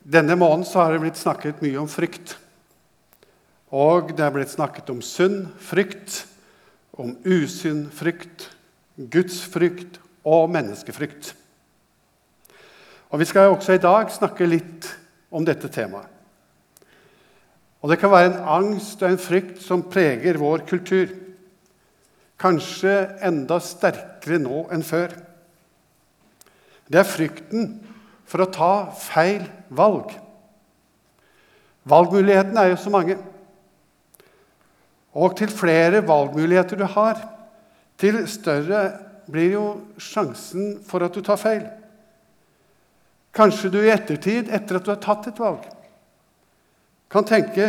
Denne måneden har det blitt snakket mye om frykt. Og det er blitt snakket om sunn frykt, om usunn frykt, Guds frykt og menneskefrykt. Og Vi skal også i dag snakke litt om dette temaet. Og Det kan være en angst og en frykt som preger vår kultur. Kanskje enda sterkere nå enn før. Det er frykten for å ta feil valg. Valgmulighetene er jo så mange. Og til flere valgmuligheter du har, til større blir jo sjansen for at du tar feil. Kanskje du i ettertid, etter at du har tatt et valg, kan tenke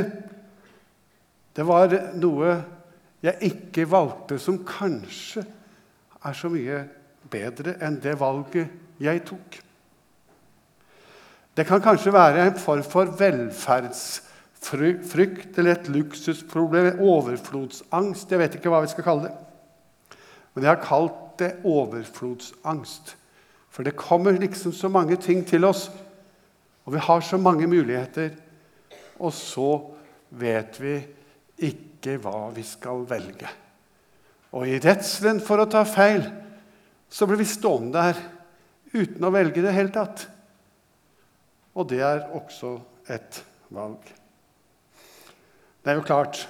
det var noe jeg ikke valgte, som kanskje er så mye bedre enn det valget jeg tok. Det kan kanskje være en form for velferdsfrykt eller et luksusproblem, overflodsangst. Jeg vet ikke hva vi skal kalle det. Men jeg har kalt det overflodsangst. For det kommer liksom så mange ting til oss, og vi har så mange muligheter. Og så vet vi ikke hva vi skal velge. Og i redselen for å ta feil så blir vi stående der uten å velge det hele tatt. Og det er også et valg. Det er jo klart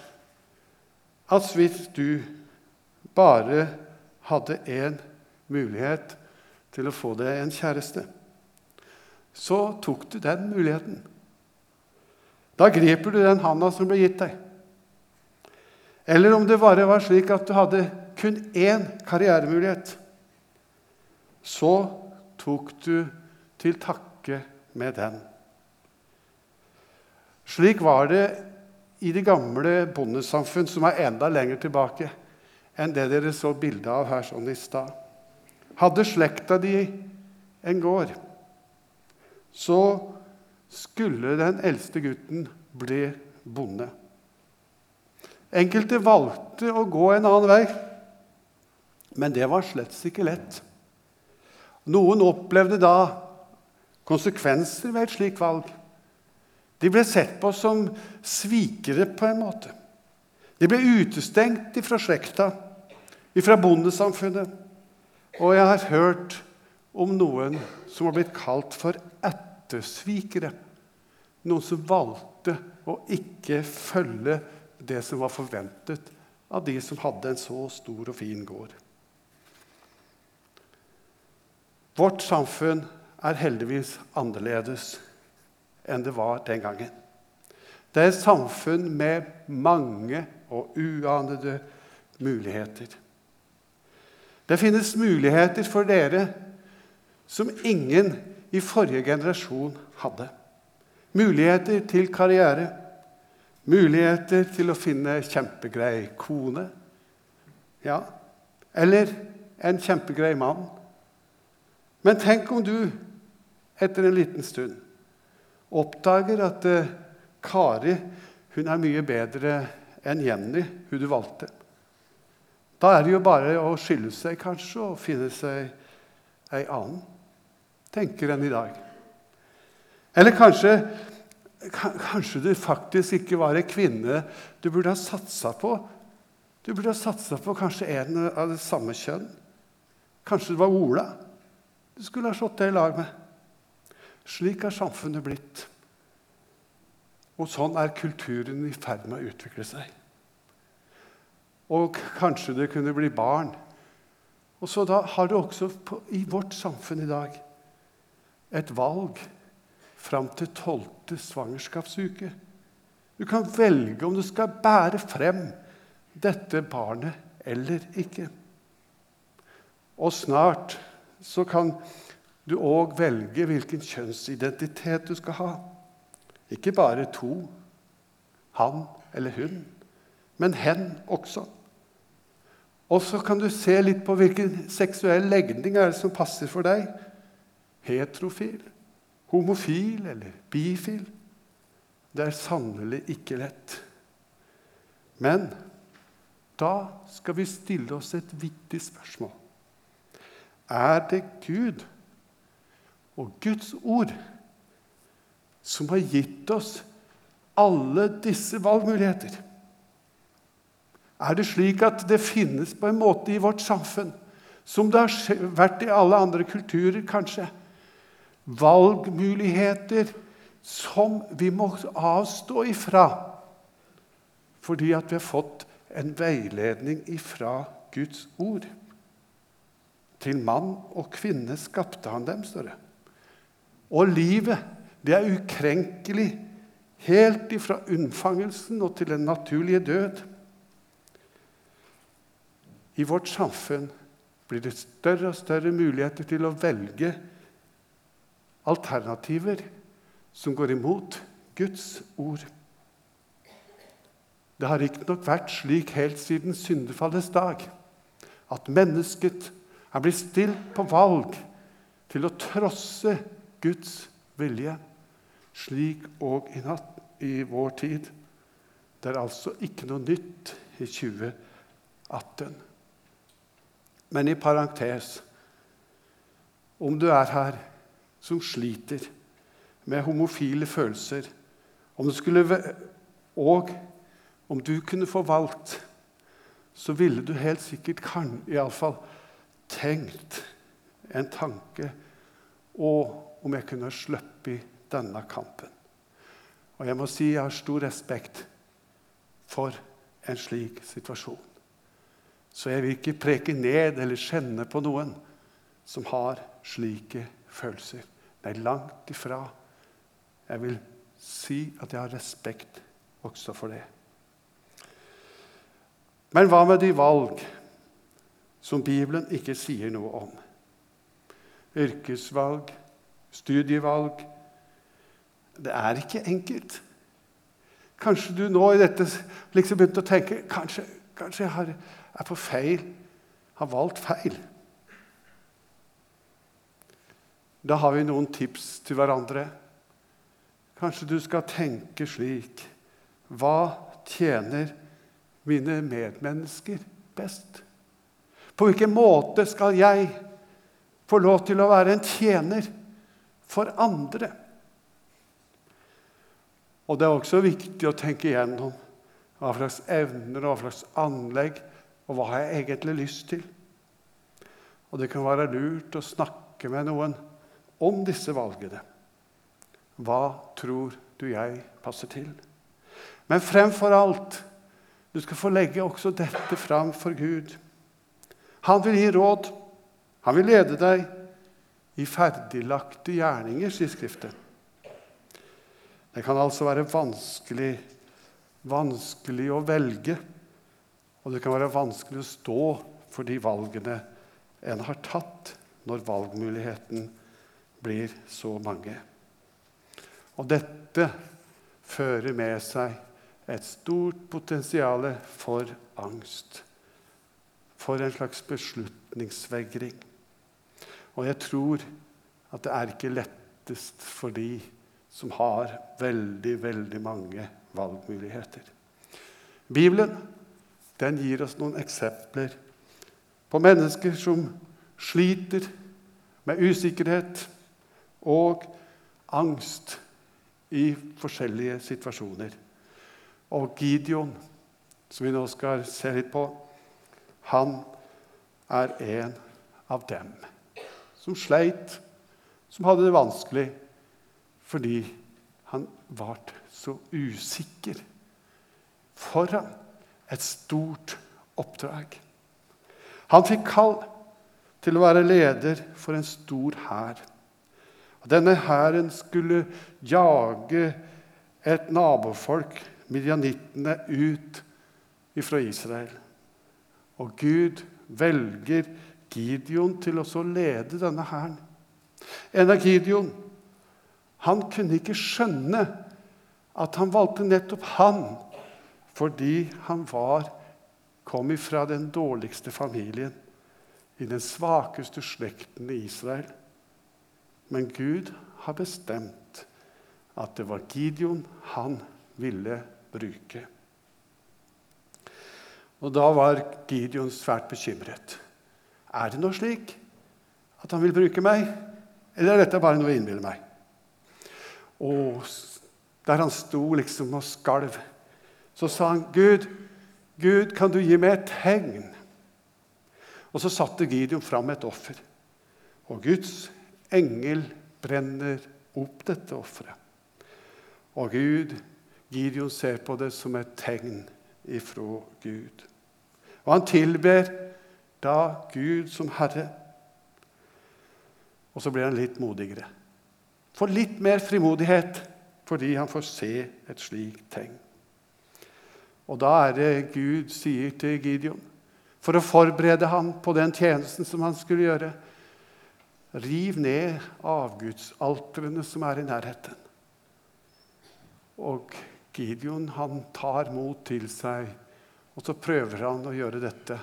at hvis du bare hadde én mulighet til å få deg en kjæreste, så tok du den muligheten. Da griper du den handa som ble gitt deg. Eller om det bare var slik at du hadde kun én karrieremulighet, så tok du til takke med den. Slik var det i det gamle bondesamfunn, som er enda lenger tilbake enn det dere så bilde av her sånn i stad. Hadde slekta di en gård, så skulle den eldste gutten bli bonde. Enkelte valgte å gå en annen vei, men det var slett ikke lett. Noen opplevde da konsekvenser ved et slikt valg. De ble sett på som svikere på en måte. De ble utestengt fra slekta, fra bondesamfunnet. Og jeg har hørt om noen som har blitt kalt for ettersvikere. Noen som valgte å ikke følge det som var forventet av de som hadde en så stor og fin gård. Vårt samfunn er heldigvis annerledes enn det var den gangen. Det er et samfunn med mange og uanede muligheter. Det finnes muligheter for dere som ingen i forrige generasjon hadde. Muligheter til karriere, muligheter til å finne kjempegrei kone. Ja, eller en kjempegrei mann. Men tenk om du etter en liten stund oppdager at eh, Kari hun er mye bedre enn Jenny, hun du valgte. Da er det jo bare å skylde seg kanskje og finne seg ei annen, tenker en i dag. Eller kanskje, kanskje du faktisk ikke var ei kvinne du burde ha satsa på. Du burde ha satsa på kanskje en av det samme kjønn. Kanskje det var Ola du skulle ha slått deg i lag med. Slik er samfunnet blitt. Og sånn er kulturen i ferd med å utvikle seg. Og kanskje det kunne bli barn. Og så da har du også på, i vårt samfunn i dag et valg fram til tolvte svangerskapsuke. Du kan velge om du skal bære frem dette barnet eller ikke. Og snart så kan du òg velge hvilken kjønnsidentitet du skal ha. Ikke bare to, han eller hun, men hen også. Og så kan du se litt på hvilken seksuell legning er det som passer for deg. Heterofil, homofil eller bifil. Det er sannelig ikke lett. Men da skal vi stille oss et viktig spørsmål. Er det Gud og Guds ord som har gitt oss alle disse valgmuligheter. Er det slik at det finnes på en måte i vårt samfunn, som det har vært i alle andre kulturer kanskje, valgmuligheter som vi må avstå ifra fordi at vi har fått en veiledning ifra Guds ord? Til mann og kvinne skapte han dem, står det. Og livet, det er ukrenkelig helt ifra unnfangelsen og til den naturlige død. I vårt samfunn blir det større og større muligheter til å velge alternativer som går imot Guds ord. Det har riktignok vært slik helt siden syndefallets dag at mennesket er blitt stilt på valg til å trosse Guds vilje, slik òg i, i vår tid. Det er altså ikke noe nytt i 2018. Men i parentes om du er her som sliter med homofile følelser om du skulle, Og om du kunne få valgt, så ville du helt sikkert kan, iallfall tenkt en tanke Og om jeg kunne sluppet denne kampen. Og jeg må si jeg har stor respekt for en slik situasjon. Så jeg vil ikke preke ned eller skjenne på noen som har slike følelser. Nei, langt ifra. Jeg vil si at jeg har respekt også for det. Men hva med de valg som Bibelen ikke sier noe om. Yrkesvalg, studievalg Det er ikke enkelt. Kanskje du nå i dette liksom begynte å tenke kanskje, kanskje jeg har, er på feil, har valgt feil. Da har vi noen tips til hverandre. Kanskje du skal tenke slik Hva tjener mine medmennesker best? På hvilken måte skal jeg få lov til å være en tjener for andre? Og Det er også viktig å tenke igjennom hva slags evner og hva slags anlegg og hva har jeg egentlig lyst til. Og det kan være lurt å snakke med noen om disse valgene. Hva tror du jeg passer til? Men fremfor alt, du skal få legge også dette fram for Gud. Han vil gi råd. Han vil lede deg i ferdiglagte gjerninger, sier Skriften. Det kan altså være vanskelig, vanskelig å velge, og det kan være vanskelig å stå for de valgene en har tatt, når valgmuligheten blir så mange. Og dette fører med seg et stort potensial for angst for en slags beslutningsvegring. Og jeg tror at det er ikke lettest for de som har veldig, veldig mange valgmuligheter. Bibelen den gir oss noen eksempler på mennesker som sliter med usikkerhet og angst i forskjellige situasjoner. Og Gideon, som vi nå skal se litt på, han er en av dem som sleit, som hadde det vanskelig fordi han var så usikker foran et stort oppdrag. Han fikk kall til å være leder for en stor hær. Denne hæren skulle jage et nabofolk, midjanittene, ut fra Israel. Og Gud velger Gideon til å lede denne hæren. En av Gideon han kunne ikke skjønne at han valgte nettopp han fordi han var, kom ifra den dårligste familien, i den svakeste slekten i Israel. Men Gud har bestemt at det var Gideon han ville bruke. Og Da var Gideon svært bekymret. Er det nå slik at han vil bruke meg, eller er dette bare noe jeg innbiller meg? Og der han sto liksom og skalv, så sa han, 'Gud, Gud, kan du gi meg et tegn?' Og så satte Gideon fram et offer. Og Guds engel brenner opp dette offeret. Og Gud, Gideon ser på det som et tegn ifra Gud. Og han tilber da Gud som Herre. Og så blir han litt modigere. Får litt mer frimodighet fordi han får se et slikt tegn. Og da er det Gud sier til Gideon, for å forberede ham på den tjenesten som han skulle gjøre Riv ned avgudsaltrene som er i nærheten. Og Gideon han tar mot til seg, og så prøver han å gjøre dette.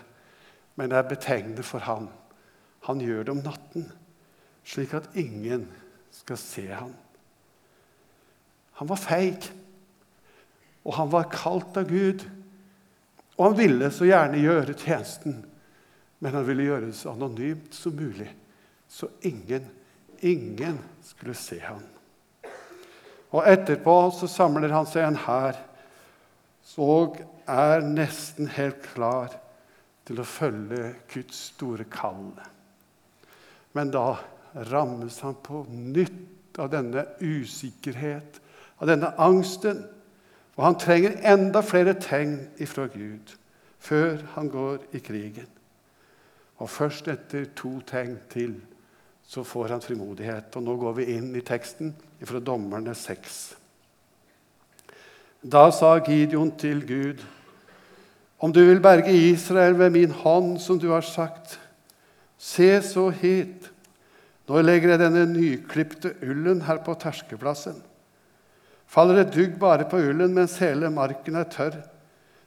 Men det er betegnende for ham. Han gjør det om natten, slik at ingen skal se ham. Han var feig, og han var kalt av Gud. Og han ville så gjerne gjøre tjenesten, men han ville gjøre det så anonymt som mulig så ingen, ingen skulle se ham. Og etterpå så samler han seg en hær og er nesten helt klar til å følge Guds store kall. Men da rammes han på nytt av denne usikkerhet, av denne angsten. Og han trenger enda flere tegn ifra Gud før han går i krigen. Og først etter to tegn til så får han frimodighet. Og nå går vi inn i teksten fra Dommerne 6. Da sa Gideon til Gud, om du vil berge Israel ved min hånd, som du har sagt, se så hit. Nå legger jeg denne nyklipte ullen her på terskeplassen. Faller det dugg bare på ullen mens hele marken er tørr,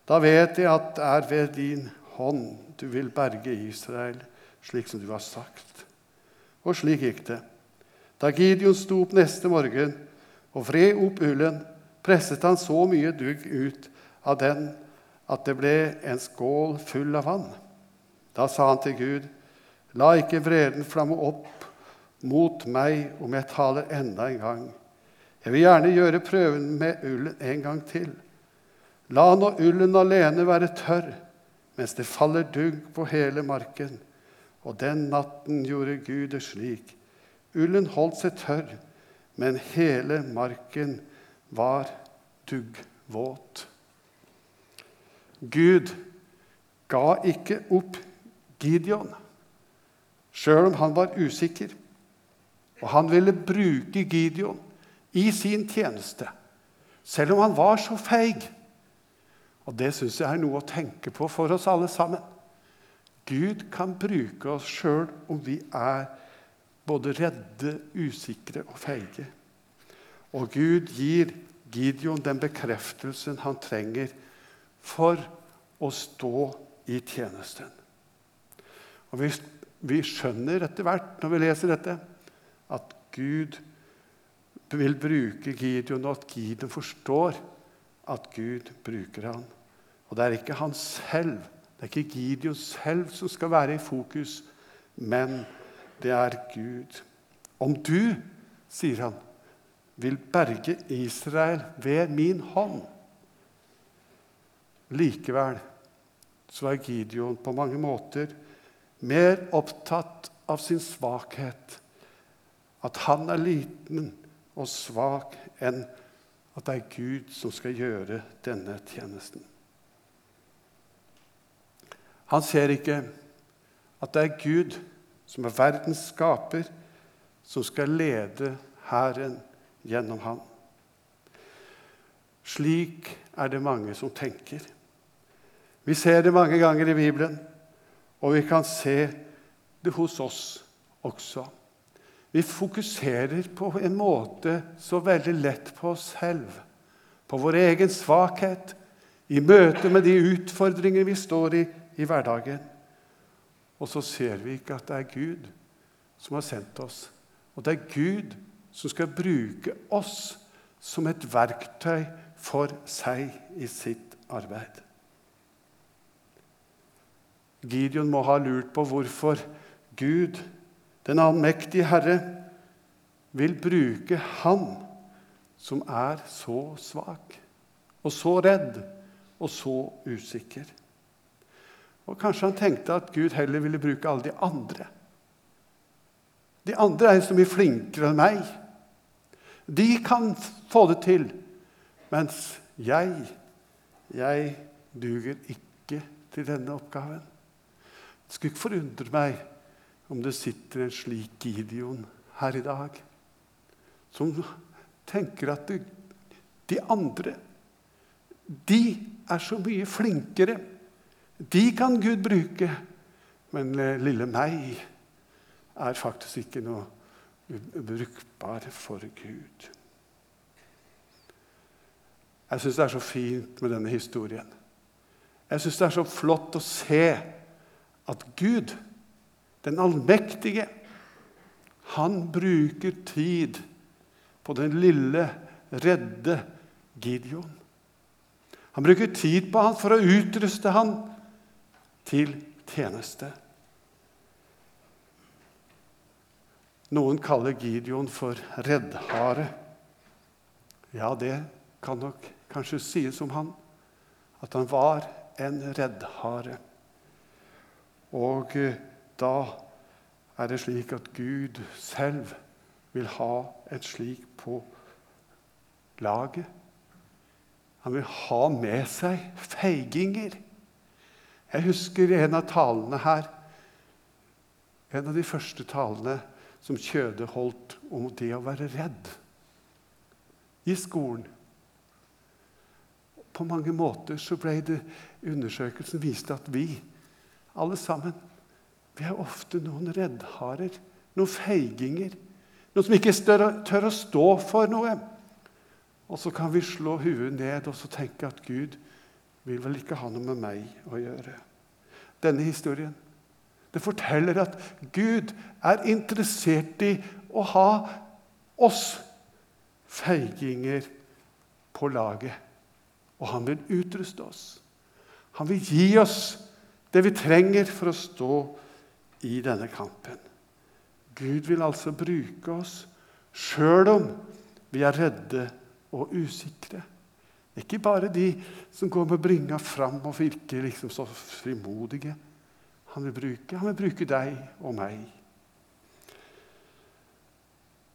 da vet jeg at det er ved din hånd du vil berge Israel, slik som du har sagt. Og slik gikk det. Da Gideon sto opp neste morgen og vred opp ullen, presset han så mye dugg ut av den at det ble en skål full av vann. Da sa han til Gud, la ikke vreden flamme opp mot meg om jeg taler enda en gang. Jeg vil gjerne gjøre prøven med ullen en gang til. La nå ullen alene være tørr, mens det faller dugg på hele marken. Og den natten gjorde Gud det slik. Ullen holdt seg tørr, men hele marken var duggvåt. Gud ga ikke opp Gideon, sjøl om han var usikker. Og han ville bruke Gideon i sin tjeneste, selv om han var så feig. Og Det syns jeg er noe å tenke på for oss alle sammen. Gud kan bruke oss sjøl om vi er både redde, usikre og feige. Og Gud gir Gideon den bekreftelsen han trenger for å stå i tjenesten. Og vi, vi skjønner etter hvert når vi leser dette, at Gud vil bruke Gideon, og at Gideon forstår at Gud bruker han. Og det er ikke han selv det er ikke Gideon selv som skal være i fokus, men det er Gud. Om du, sier han, vil berge Israel ved min hånd Likevel så er Gideon på mange måter mer opptatt av sin svakhet, at han er liten og svak, enn at det er Gud som skal gjøre denne tjenesten. Han ser ikke at det er Gud, som er verdens skaper, som skal lede hæren gjennom ham. Slik er det mange som tenker. Vi ser det mange ganger i Bibelen, og vi kan se det hos oss også. Vi fokuserer på en måte så veldig lett på oss selv, på vår egen svakhet, i møte med de utfordringer vi står i i hverdagen. Og så ser vi ikke at det er Gud som har sendt oss. Og det er Gud som skal bruke oss som et verktøy for seg i sitt arbeid. Gideon må ha lurt på hvorfor Gud, den allmektige Herre, vil bruke han som er så svak og så redd og så usikker. Og Kanskje han tenkte at Gud heller ville bruke alle de andre. De andre er så mye flinkere enn meg. De kan få det til, mens jeg, jeg duger ikke til denne oppgaven. Skulle ikke forundre meg om det sitter en slik Gideon her i dag, som tenker at det, de andre de er så mye flinkere. De kan Gud bruke. Men lille meg er faktisk ikke noe brukbar for Gud. Jeg syns det er så fint med denne historien. Jeg syns det er så flott å se at Gud, den allmektige, han bruker tid på den lille, redde Gideon. Han bruker tid på han for å utruste han til tjeneste. Noen kaller Gideon for reddhare. Ja, det kan nok kanskje sies om han, at han var en reddhare. Og eh, da er det slik at Gud selv vil ha et slik på laget. Han vil ha med seg feiginger. Jeg husker en av talene her, en av de første talene som Kjøde holdt om det å være redd i skolen. På mange måter så ble det undersøkelsen viste at vi, alle sammen, vi er ofte noen reddharer, noen feiginger. Noen som ikke tør, å stå for noe. Og så kan vi slå huet ned og så tenke at Gud vil vel ikke ha noe med meg å gjøre. Denne historien det forteller at Gud er interessert i å ha oss feiginger på laget. Og han vil utruste oss. Han vil gi oss det vi trenger for å stå i denne kampen. Gud vil altså bruke oss sjøl om vi er redde og usikre. Ikke bare de som går med bringa fram og virker liksom så frimodige. Han vil bruke, han vil bruke deg og meg.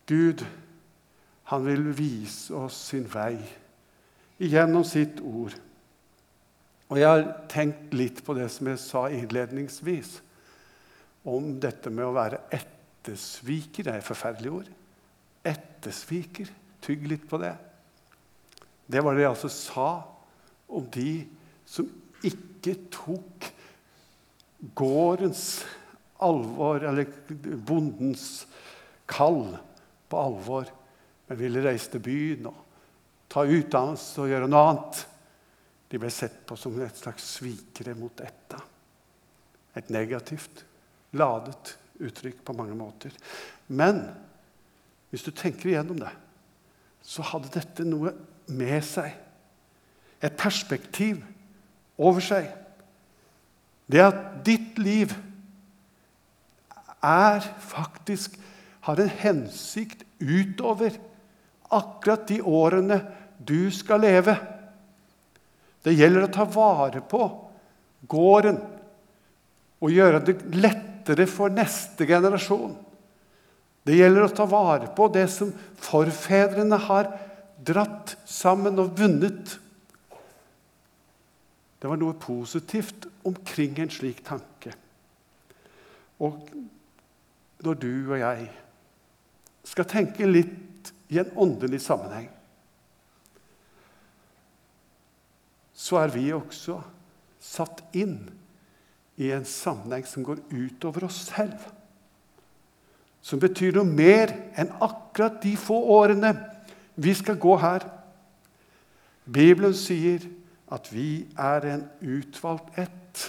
Gud, han vil vise oss sin vei gjennom sitt ord. Og Jeg har tenkt litt på det som jeg sa innledningsvis, om dette med å være ettersviker. Det er et forferdelig ord. Ettersviker. Tygg litt på det. Det var det jeg altså sa om de som ikke tok gårdens alvor, eller bondens kall, på alvor, men ville reise til byen og ta utdannelse og gjøre noe annet. De ble sett på som et slags svikere mot etta. Et negativt ladet uttrykk på mange måter. Men hvis du tenker igjennom det, så hadde dette noe med seg. Et perspektiv over seg. Det at ditt liv er faktisk har en hensikt utover akkurat de årene du skal leve. Det gjelder å ta vare på gården og gjøre det lettere for neste generasjon. Det gjelder å ta vare på det som forfedrene har dratt sammen og vunnet. Det var noe positivt omkring en slik tanke. Og når du og jeg skal tenke litt i en åndelig sammenheng, så er vi også satt inn i en sammenheng som går utover oss selv. Som betyr noe mer enn akkurat de få årene vi skal gå her. Bibelen sier at vi er en utvalgt ett.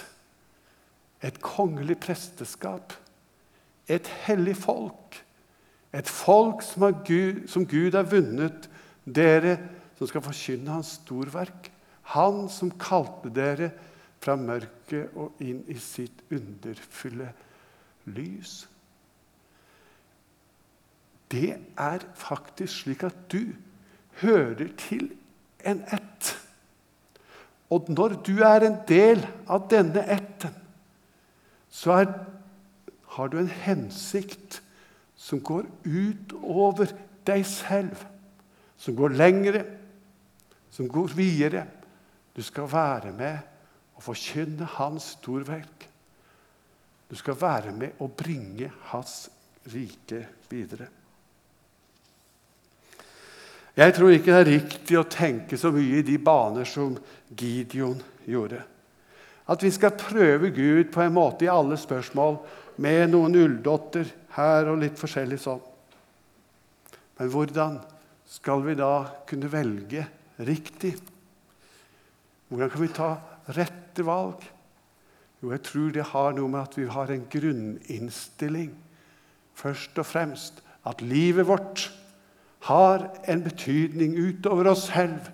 Et kongelig presteskap. Et hellig folk. Et folk som, Gud, som Gud har vunnet, dere som skal forkynne hans storverk. Han som kalte dere fra mørket og inn i sitt underfulle lys. Det er faktisk slik at du hører til en ett. Og når du er en del av denne etten, så er, har du en hensikt som går utover deg selv. Som går lengre, som går videre. Du skal være med og forkynne hans storverk. Du skal være med og bringe hans rike videre. Jeg tror ikke det er riktig å tenke så mye i de baner som Gideon gjorde. At vi skal prøve Gud på en måte i alle spørsmål med noen ulldotter her og litt forskjellig sånn. Men hvordan skal vi da kunne velge riktig? Hvordan kan vi ta rette valg? Jo, jeg tror det har noe med at vi har en grunninnstilling. Først og fremst at livet vårt har en betydning utover oss selv.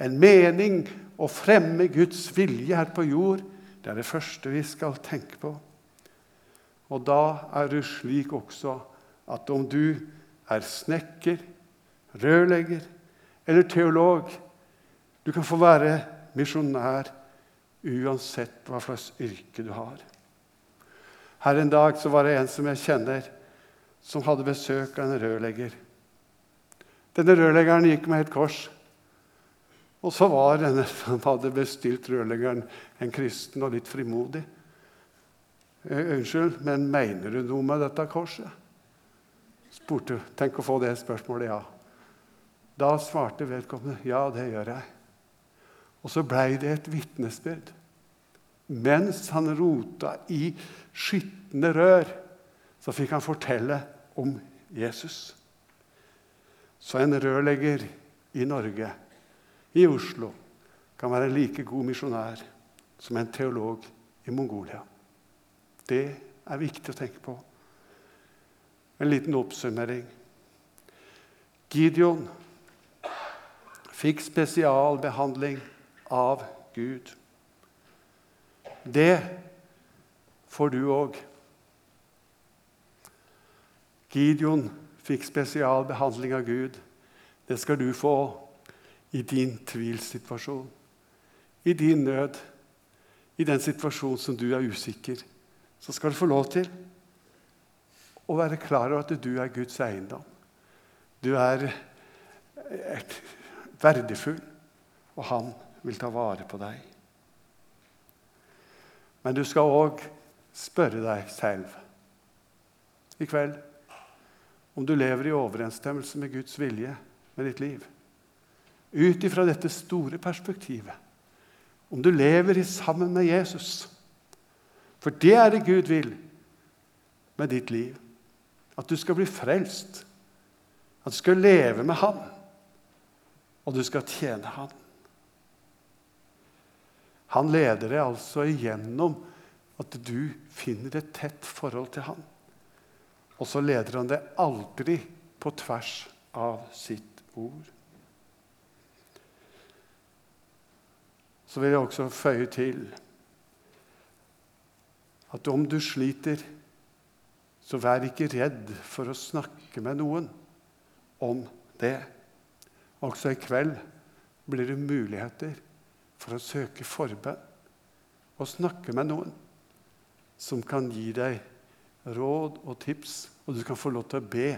En mening å fremme Guds vilje her på jord. Det er det første vi skal tenke på. Og da er det slik også at om du er snekker, rørlegger eller teolog Du kan få være misjonær uansett hva slags yrke du har. Her en dag så var det en som jeg kjenner, som hadde besøk av en rørlegger. Denne rørleggeren gikk med et kors. Og så var denne som hadde bestilt rørleggeren, en kristen og litt frimodig. Eh, 'Unnskyld, men mener du noe med dette korset?' spurte Tenk å få det spørsmålet, ja. Da svarte vedkommende, 'Ja, det gjør jeg'. Og så blei det et vitnesbyrd. Mens han rota i skitne rør, så fikk han fortelle om Jesus. Så en rørlegger i Norge, i Oslo, kan være en like god misjonær som en teolog i Mongolia. Det er viktig å tenke på. En liten oppsummering. Gideon fikk spesialbehandling av Gud. Det får du òg. Gideon fikk spesialbehandling av Gud. Det skal du få i din tvilsituasjon, i din nød, i den situasjonen som du er usikker. Så skal du få lov til å være klar over at du er Guds eiendom. Du er verdifull, og han vil ta vare på deg. Men du skal òg spørre deg selv i kveld om du lever i overensstemmelse med Guds vilje med ditt liv. Ut ifra dette store perspektivet. Om du lever sammen med Jesus. For det er det Gud vil med ditt liv. At du skal bli frelst. At du skal leve med Han. Og du skal tjene Han. Han leder deg altså igjennom at du finner et tett forhold til Han. Og så leder han deg aldri på tvers av sitt ord. Så vil jeg også føye til at om du sliter, så vær ikke redd for å snakke med noen om det. Også i kveld blir det muligheter for å søke forbønn og snakke med noen som kan gi deg råd og tips, og du kan få lov til å be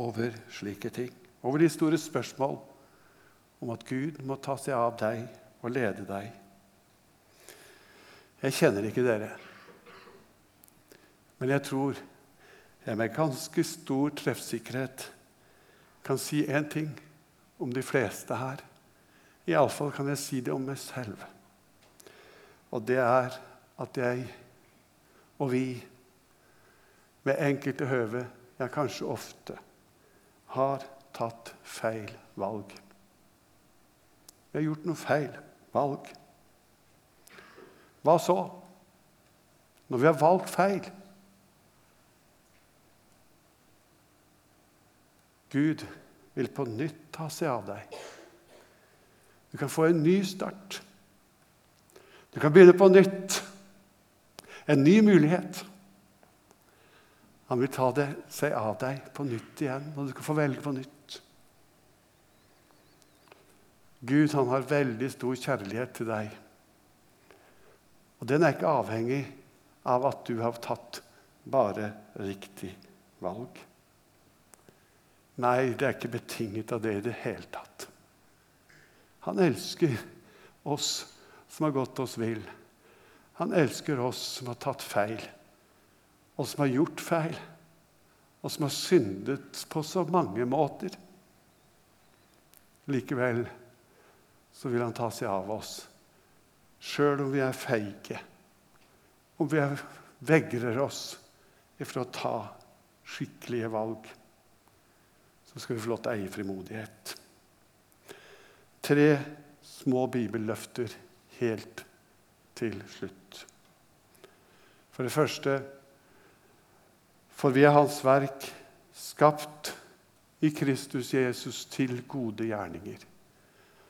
over slike ting. Over de store spørsmål om at Gud må ta seg av deg og lede deg. Jeg kjenner ikke dere, men jeg tror jeg med ganske stor treffsikkerhet kan si én ting om de fleste her. Iallfall kan jeg si det om meg selv. Og det er at jeg og vi ved enkelte høve, ja, kanskje ofte, har tatt feil valg. Vi har gjort noen feil valg. Hva så? Når vi har valgt feil? Gud vil på nytt ta seg av deg. Du kan få en ny start. Du kan begynne på nytt. En ny mulighet. Han vil ta det, seg av deg på nytt igjen, og du kan få velge på nytt. Gud han har veldig stor kjærlighet til deg. Og den er ikke avhengig av at du har tatt bare riktig valg. Nei, det er ikke betinget av det i det hele tatt. Han elsker oss som har gått oss vill. Han elsker oss som har tatt feil, og som har gjort feil, og som har syndet på så mange måter. Likevel så vil han ta seg av oss, sjøl om vi er feige, om vi vegrer oss ifra å ta skikkelige valg. Så skal vi få lov til å eie frimodighet. Tre små bibelløfter helt til slutt. For det første For vi er Hans verk, skapt i Kristus Jesus til gode gjerninger,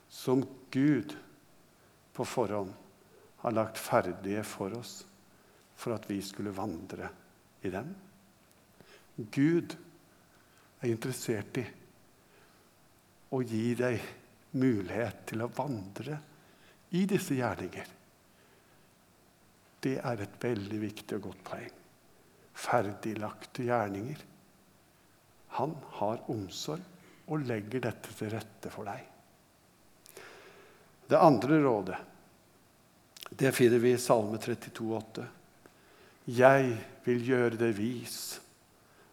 som Gud på forhånd har lagt ferdige for oss for at vi skulle vandre i dem. Gud er interessert i å gi deg mulighet til å vandre i disse gjerninger. Det er et veldig viktig og godt poeng. Ferdiglagte gjerninger. Han har omsorg og legger dette til rette for deg. Det andre rådet det finner vi i Salme 32, 32,8. Jeg vil gjøre deg vis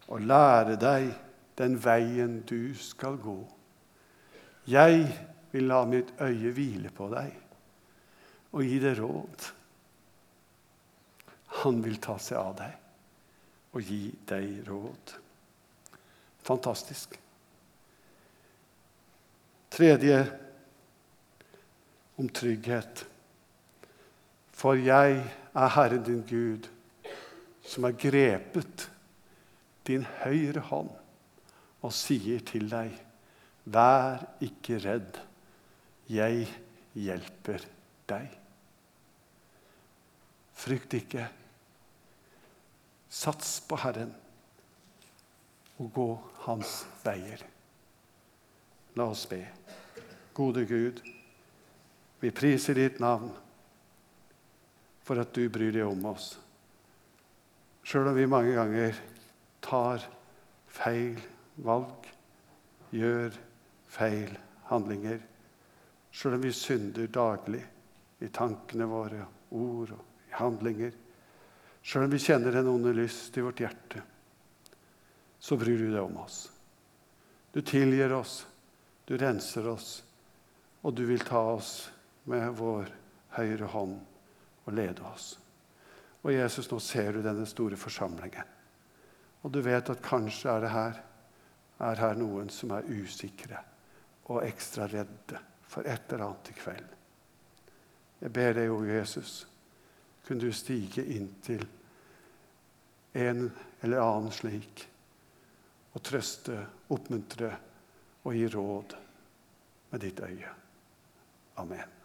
og lære deg den veien du skal gå. Jeg vil la mitt øye hvile på deg og gi deg råd. Han vil ta seg av deg og gi deg råd. Fantastisk. Tredje om trygghet. For jeg er Herren din Gud, som har grepet din høyre hånd og sier til deg, vær ikke redd, jeg hjelper deg. Frykt ikke. Sats på Herren og gå hans veier. La oss be. Gode Gud, vi priser ditt navn for at du bryr deg om oss. Sjøl om vi mange ganger tar feil valg, gjør feil handlinger, sjøl om vi synder daglig i tankene våre, ord og handlinger, Sjøl om vi kjenner en onde lyst i vårt hjerte, så bryr du deg om oss. Du tilgir oss, du renser oss, og du vil ta oss med vår høyre hånd og lede oss. Og Jesus, nå ser du denne store forsamlingen. Og du vet at kanskje er det her, er her noen som er usikre og ekstra redde for et eller annet i kveld. Jeg ber deg, o Jesus, kunne du stige inn til en eller annen slik og trøste, oppmuntre og gi råd med ditt øye. Amen.